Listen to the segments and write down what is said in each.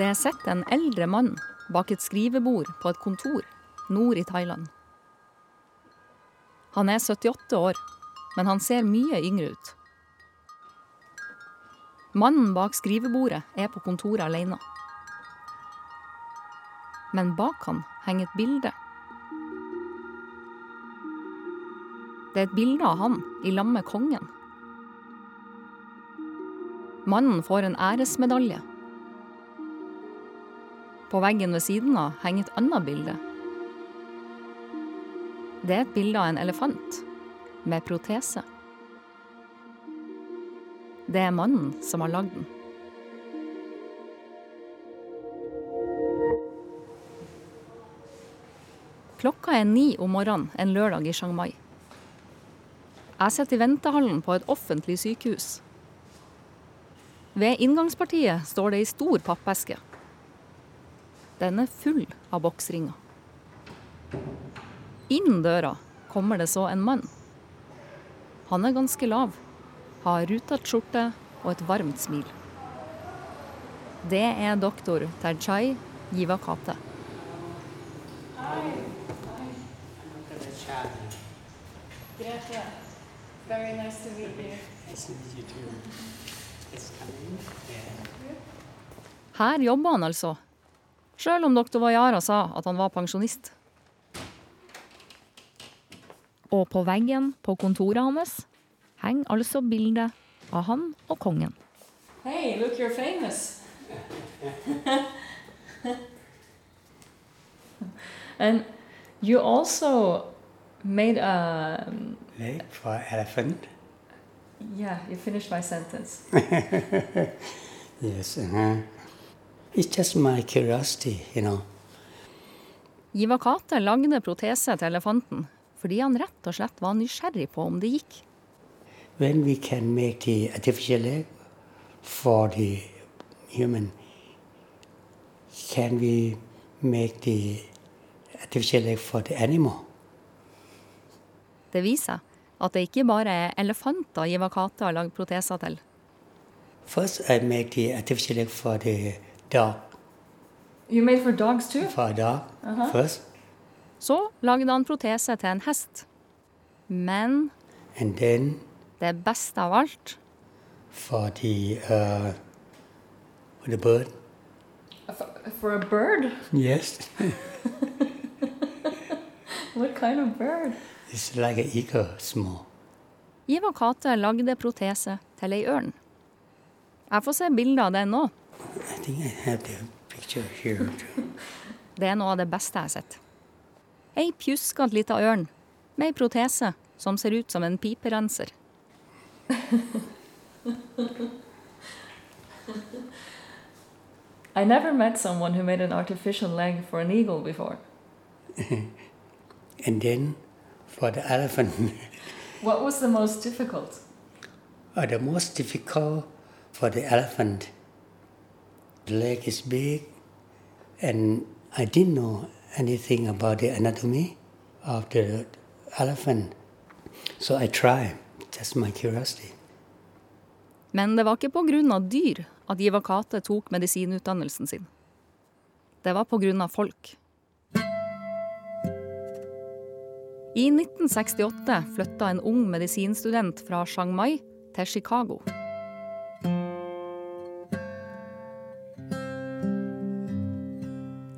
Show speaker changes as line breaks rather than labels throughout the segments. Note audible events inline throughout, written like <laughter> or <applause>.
Det sitter en eldre mann bak et skrivebord på et kontor nord i Thailand. Han er 78 år, men han ser mye yngre ut. Mannen bak skrivebordet er på kontoret alene. Men bak han henger et bilde. Det er et bilde av han i lag med kongen. Mannen får en æresmedalje. På veggen ved siden av henger et annet bilde. Det er et bilde av en elefant med protese. Det er mannen som har lagd den. Klokka er ni om morgenen en lørdag i Chiang Mai. Jeg sitter i ventehallen på et offentlig sykehus. Ved inngangspartiet står det ei stor pappeske. Den er full av boksringer. Inn døra kommer det så en mann. Han er ganske lav, har rutete skjorte og et varmt smil. Det er doktor Terchai
Givakate.
Her jobber han altså, sjøl om doktor Vajara sa at han var pensjonist. Og på veggen på kontoret hans henger altså bildet av han og kongen.
Hey, look, you're famous. <laughs> and you also made a.
Leg for elephant.
Yeah, you finished my sentence. <laughs>
Yes. Uh-huh. It's just my curiosity, you know.
Jivakate lagde protese til elefanten fordi han rett og slett var nysgjerrig på om det gikk.
When we can make the artificial leg for the human, can we make the artificial leg for the animal?
Det viser at det ikke bare er elefanter Jivakate har lagd proteser til.
First, I make the artificial leg for the dog.
You made for dogs too?
For a dog first,
Så lagde han protese til en hest. Men
then
det beste av alt
for the uh, the bird.
For, for a bird?
Yes, <laughs>
What kind of bird?
it's like an eagle, small.
Jivakate lagde protese til ei ørn. Jeg får se bilder av den nå.
I think I have the picture here. too. <laughs>
Det er noe av det beste jeg har sett. Ei pjuskete lita ørn med ei protese som ser ut som en piperenser.
I never met someone who made an artificial leg for an eagle before. <laughs>
and then for the elephant, <laughs>
What was the most difficult?
uh, the most difficult for the elephant. The leg is big, and I didn't know anything about the anatomy of the elephant, so I tried. Just my curiosity.
Men det var ikke av dyr at Jivakate tok medisinutdannelsen sin. Det var av folk. I 1968 flytta en ung medisinstudent fra Chiang Mai til Chicago.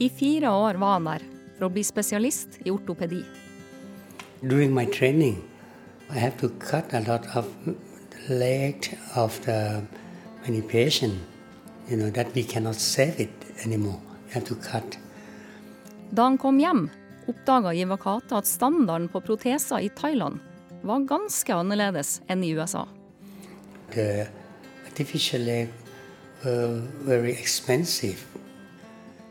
I fire år var han der for å bli spesialist i ortopedi.
During my training, I have to cut a lot of the leg of the many patient. You know that we cannot save it anymore. We have to cut.
Da han kom hjem, oppdaga Jivakate at standarden på proteser i Thailand var ganske annerledes enn i USA.
The artificial leg were very expensive.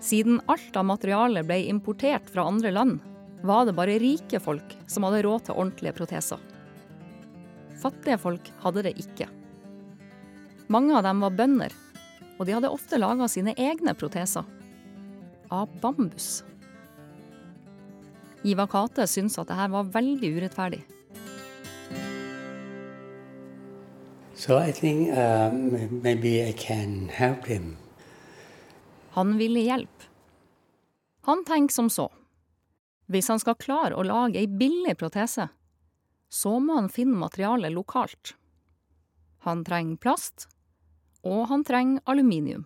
Siden alt av materialet ble importert fra andre land, var det bare rike folk som hadde råd til ordentlige proteser. Fattige folk hadde det ikke. Mange av dem var bønder, og de hadde ofte laga sine egne proteser. Av bambus. Jivakate syntes at dette var veldig urettferdig.
So I think uh, maybe I can help.
Han ville hjelpe. Han tenker som så. Hvis han skal klare å lage ei billig protese, så må han finne materialet lokalt. Han trenger plast, og han trenger aluminium.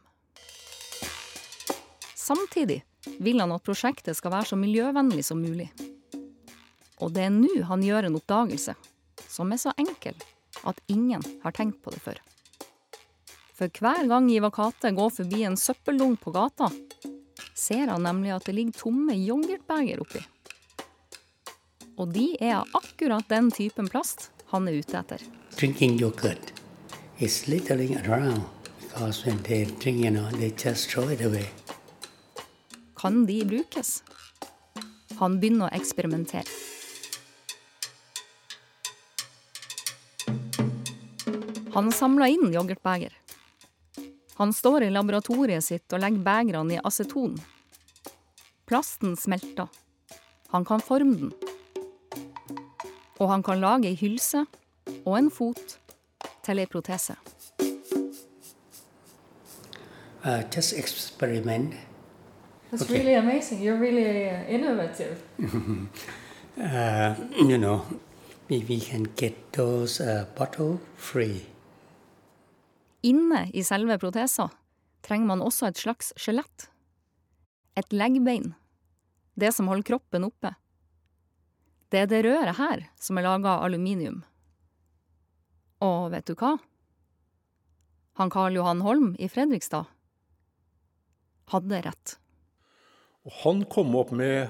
Samtidig vil han at prosjektet skal være så miljøvennlig som mulig. Og det er nå han gjør en oppdagelse som er så enkel at ingen har tenkt på det før. For hver gang Ivar Kate går forbi en søppeldunk på gata, ser han nemlig at det ligger tomme yoghurtbeger oppi. Og de er av akkurat den typen plast han er ute etter.
Drinking yoghurt is littering around because when they drink, you know, they just throw it away.
Kan de brukes? Han begynner å eksperimentere. Han samler inn yoghurtbeger. Han står i laboratoriet sitt og legger begrene i aceton. Plasten smelter. Han kan forme den. Og han kan lage ei hylse og en fot til ei protese.
Uh, just experiment.
That's
Okay.
really amazing. You're really uh, innovative. <laughs>
Uh, you know, we, we can get those uh, bottle free.
Inne i selve protesa trenger man også et slags skjelett. Et leggbein. Det som holder kroppen oppe. Det er det røret her som er laga av aluminium. Og vet du hva? Han Karl Johan Holm i Fredrikstad hadde rett.
Og han kom opp med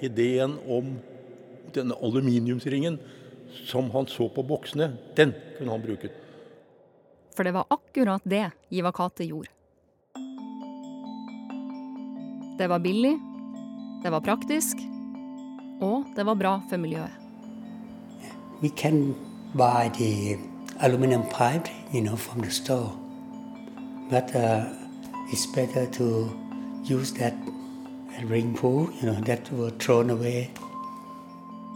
ideen om denne aluminiumsringen som han så på boksene. Den kunne han bruke.
For det var akkurat det Givakate gjorde. Det var billig, det var praktisk, og det var bra for miljøet.
We can buy the aluminum pipe, you know, from the store. But uh, it's better to use that ring pool, you know, that were thrown away.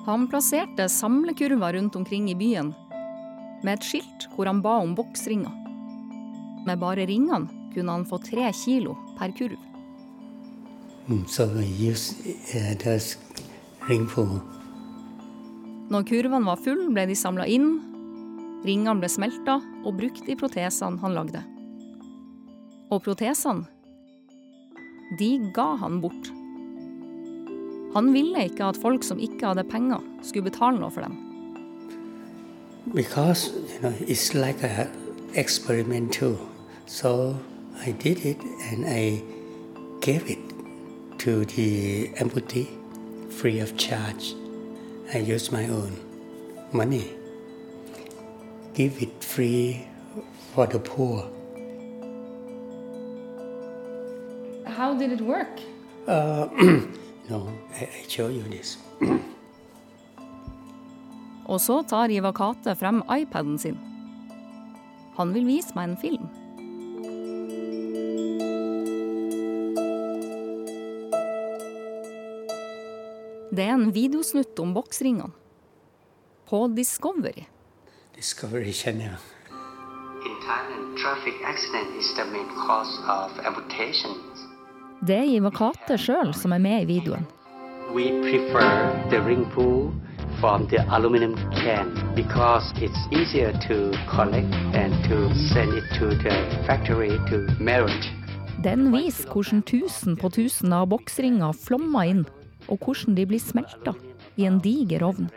Han plasserte samlekurver rundt omkring i byen, med et skilt hvor han ba om boksringer. Med bare ringene kunne han få tre kilo per kurv.
Mm, So use uh, pool.
Når kurvene var full, ble de samla inn, ringene ble smelta og brukt i protesene han lagde. Og protesene, de ga han bort. Han ville ikke at folk som ikke hadde penger, skulle betale noe for dem.
Because, you know, it's like a experiment too. So I did it and I gave it to the amputee free of charge. I used my own money. Give it free for the poor.
How did it work?
Uh, <clears throat> no, I, I show you this. <clears throat>
Og så tar Iva Kate frem iPaden sin. Han vil vise meg en film. Det er en videosnutt om boksringene. På Discovery.
Discovery kjenner
In Thailand, traffic accident is the main cause of amputations.
Det er Ivakate sjøl som er med i videoen.
We prefer the ring pool from the aluminum can because it's easier to collect and to send it to the factory to melt.
Den viser hvordan tusen på tusen av boksringer flommer inn, og hvordan de blir smelta i en diger ovn.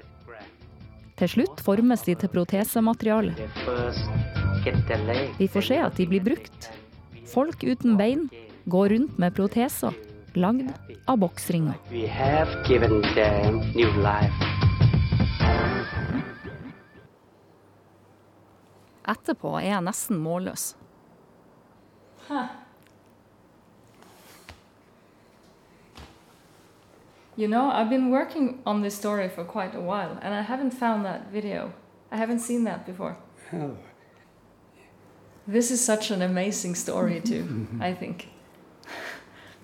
Til slutt formes de til protesemateriale. Vi får se at de blir brukt. Folk uten bein går rundt med proteser lagd av boksringer. Etterpå er jeg nesten målløs.
You know, I've been working on this story for quite a while, and I haven't found that video. I haven't seen that before.
Oh,
This is such an amazing story, too, <laughs> I think.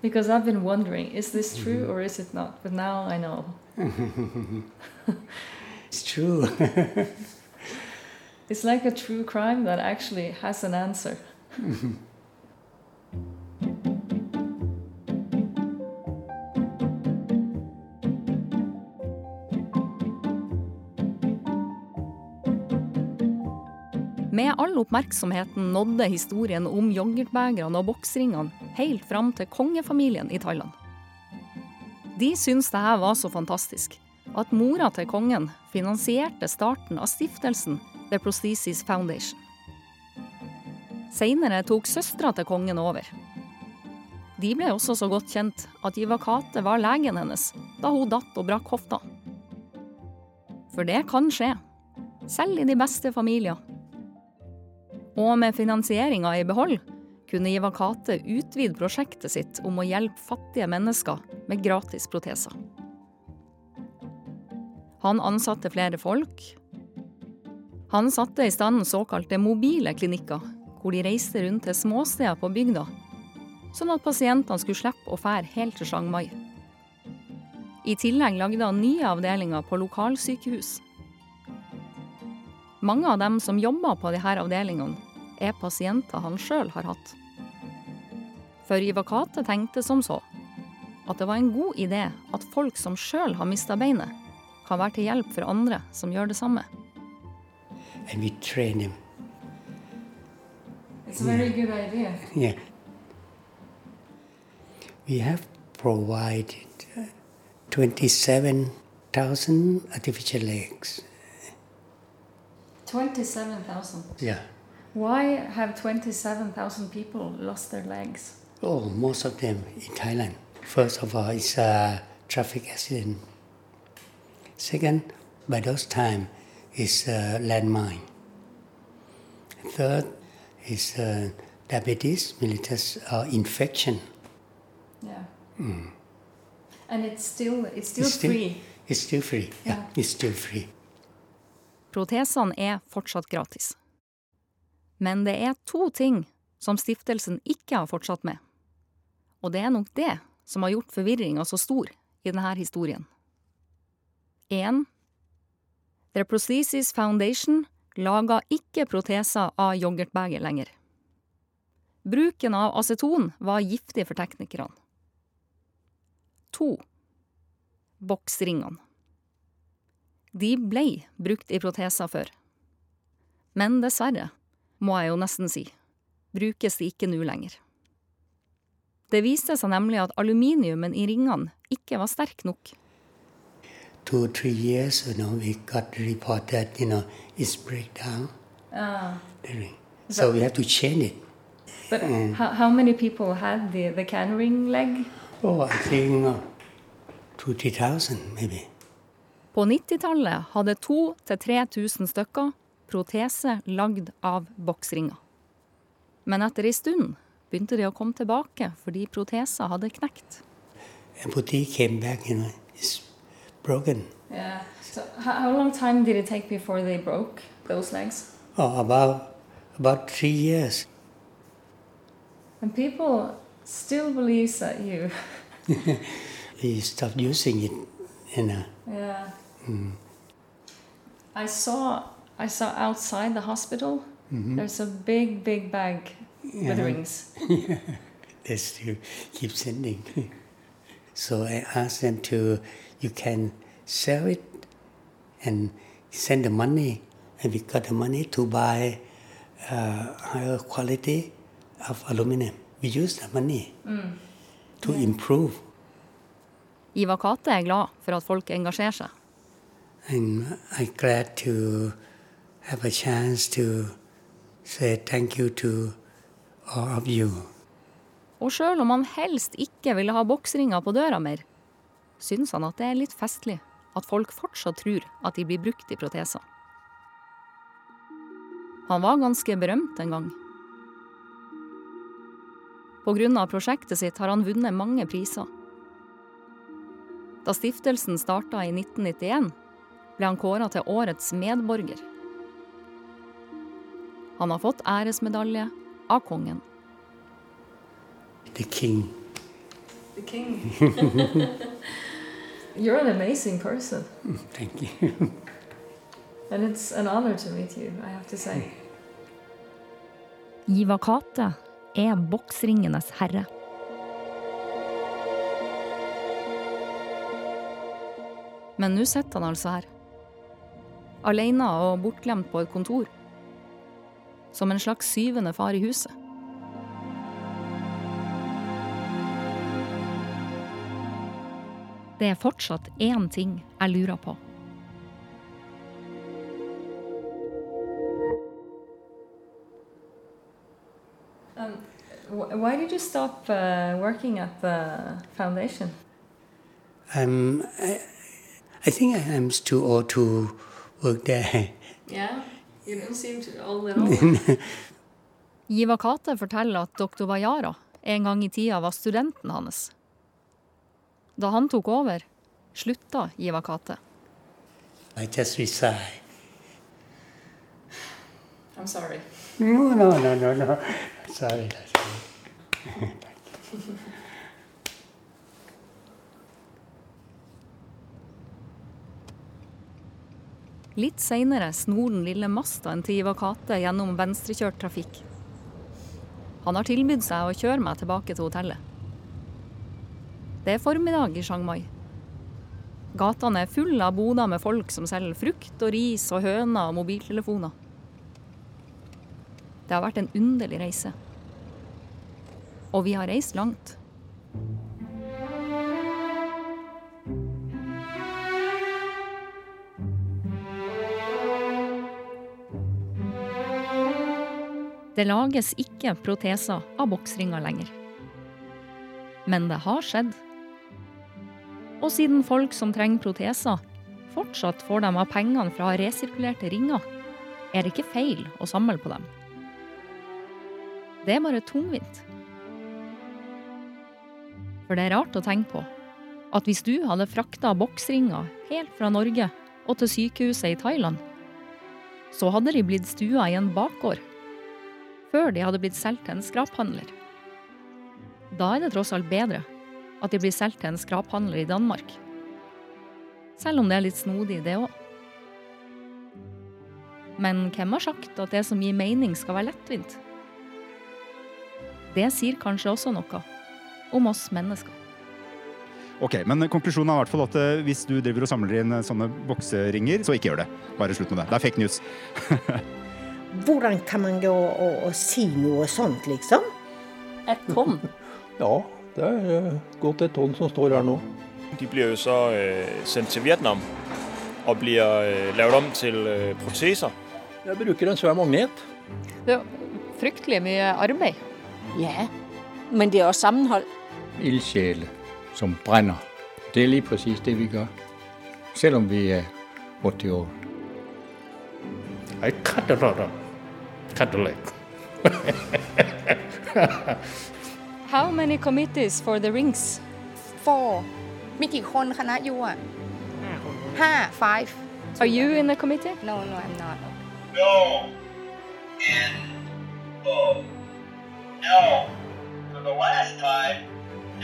because I've been wondering is this true or is it not? But now I know. <laughs>
it's true. <laughs>
It's like a true crime that actually has an answer.
Med all oppmerksomheten nådde historien om yoghurtbegrene og boksringene helt fram til kongefamilien i Thailand. De syntes dette var så fantastisk at mora til kongen finansierte starten av stiftelsen The Prosthesis Foundation. Seinere tok søstera til kongen over. De ble også så godt kjent at Jivakate var legen hennes da hun datt og brakk hofta. For det kan skje, selv i de beste familier. Og med finansieringa i behold kunne Jivakate utvide prosjektet sitt om å hjelpe fattige mennesker med gratis proteser. Han ansatte flere folk. Han satte i stand såkalte mobile klinikker, hvor de reiste rundt til småsteder på bygda, sånn at pasientene skulle slippe å fære helt til Chiang Mai. I tillegg lagde han nye avdelinger på lokalsykehus. Mange av dem som jobber på disse avdelingene, er pasienter han sjøl har hatt. For Ivakate tenkte som så at det var en god idé at folk som sjøl har mista beinet, kan være til hjelp for andre som gjør det samme.
And we train him.
It's a very good idea.
Yeah. We have provided uh, 27,000 artificial legs.
27,000.
Yeah.
Why have 27,000 people lost their legs?
Oh, most of them in Thailand. First of all, it's a traffic accident. Second, by those time, is a landmine. Third is uh, diabetes mellitus uh, infection.
Yeah. And it's still it's still
It's still-
free.
It's still free. Yeah,
Yeah.
it's still free.
Protesene er fortsatt gratis. Men det er to ting som stiftelsen ikke har fortsatt med. Og det er nok det som har gjort forvirringa så stor i denne historien. 1. The Prosthesis Foundation lager ikke proteser av yoghurtbeger lenger. Bruken av aceton var giftig for teknikerne. 2. Boksringene. De ble brukt i proteser før. Men dessverre, må jeg jo nesten si, brukes de ikke nå lenger. Det viste seg nemlig at aluminiumen i ringene ikke var sterk nok.
Two or three years, you know, we got the report that you know it's breakdown.
Ah.
the ring. So we have to change it.
But how, how many people had the, the can ring leg?
Oh, I think uh, two, three thousand maybe.
På 90-tallet hadde 2000-3000 stykker protese lagd av boksringer. Men etter ei stund begynte de å komme tilbake fordi proteser hadde knekt.
Empathy came back, you know, it's broken.
Yeah. So how, long time did it take before they broke those legs?
Oh, about about three years.
And people still believes that you. <laughs>
We stopped using it, you know.
Yeah. Mm. I saw I saw outside the hospital. Mm-hmm. There's a big big bag with
Yeah.
rings. <laughs>
They still keep sending. <laughs> so I asked them to, you can sell it and send the money, and we got the money to buy uh, higher quality of aluminum. We use the money to improve.
Ivar Kate er glad for at folk engasjerer seg.
And I'm glad to have a chance to say thank you to all of you.
Og sjøl om han helst ikke ville ha boksringer på døra mer, syns han at det er litt festlig at folk fortsatt tror at de blir brukt i proteser. Han var ganske berømt en gang. Av prosjektet sitt har han vunnet mange priser. Da stiftelsen starta i 1991, ble han kåra til årets medborger. Han har fått æresmedalje av kongen.
The king.
The king. <laughs> You're an amazing person,
Thank you.
and it's an honor to meet you. I have to say.
Givakate Kate er boksringenes herre. Men nå sitter han altså her. Alene og bortglemt på et kontor. som en slags syvende far i huset. Det er fortsatt én ting jeg lurer på.
Um, why did you stop uh, working at the foundation?
Um, I, I think I'm too old to work there.
Yeah, you don't seem to old at <laughs> all.
Jivakate forteller at doktor Vajara en gang i tida var studenten hans. Da han tok over, slutta Jiva Kate.
I just resigned.
I'm sorry.
No, no, no, no, no. Sorry. sorry.
Litt seinere snor den lille Mastaen til Ivar Kate gjennom venstrekjørt trafikk. Han har tilbudt seg å kjøre meg tilbake til hotellet. Det er formiddag i Chiang Mai. Gatene er fulle av boder med folk som selger frukt og ris og høner og mobiltelefoner. Det har vært en underlig reise. Og vi har reist langt. Det lages ikke proteser av boksringer lenger. Men det har skjedd. Og siden folk som trenger proteser, fortsatt får dem av pengene fra resirkulerte ringer, er det ikke feil å samle på dem. Det er bare tungvint. For det er rart å tenke på at hvis du hadde frakta boksringer helt fra Norge og til sykehuset i Thailand, så hadde de blitt stua i en bakgård før de hadde blitt solgt til en skraphandler. Da er det tross alt bedre at de blir solgt til en skraphandler i Danmark. Selv om det er litt snodig, det òg. Men hvem har sagt at det som gir mening, skal være lettvint? Det sier kanskje også noe om oss mennesker.
Ok, Men konklusjonen er i hvert fall at eh, hvis du driver og samler inn eh, sånne bokseringer, så ikke gjør det. Bare slutt med det. Det er fake news. <laughs>
Hvordan kan man gå og, og si noe sånt, liksom?
Et tonn? <laughs>
Ja, det er eh, godt et tonn som står her nå.
De blir jo så øh, sendt til Vietnam og blir øh, lavet om til øh, proteser.
Jeg bruker en svær magnet.
Det er fryktelig mye arbeid.
Ja, men det er også sammenhold.
ildsjæle, som brenner. Det er lige præcis det, vi gjør. Selv om vi er 80 år. I cut a lot of, cut a leg.
How many committees for the rings?
For มีกี่คนคณะยูอ่ะห้า five
Are you in the committee?
no no I'm not
No. In. Oh. No. For the last time.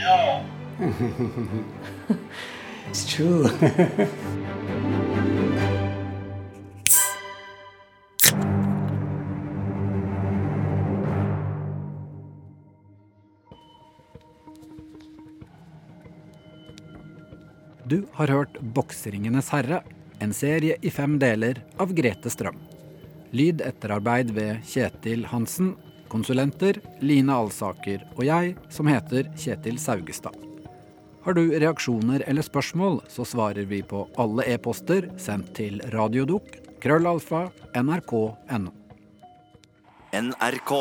No. <laughs>
It's true. <laughs>
Du har hørt 'Bokseringenes herre', en serie i fem deler av Grete Strøm. Lyd etterarbeid ved Kjetil Hansen. Konsulenter Line Alsaker og jeg, som heter Kjetil Saugestad. Har du reaksjoner eller spørsmål, så svarer vi på alle e-poster sendt til radiodok krøllalfa nrk.no.
NRK.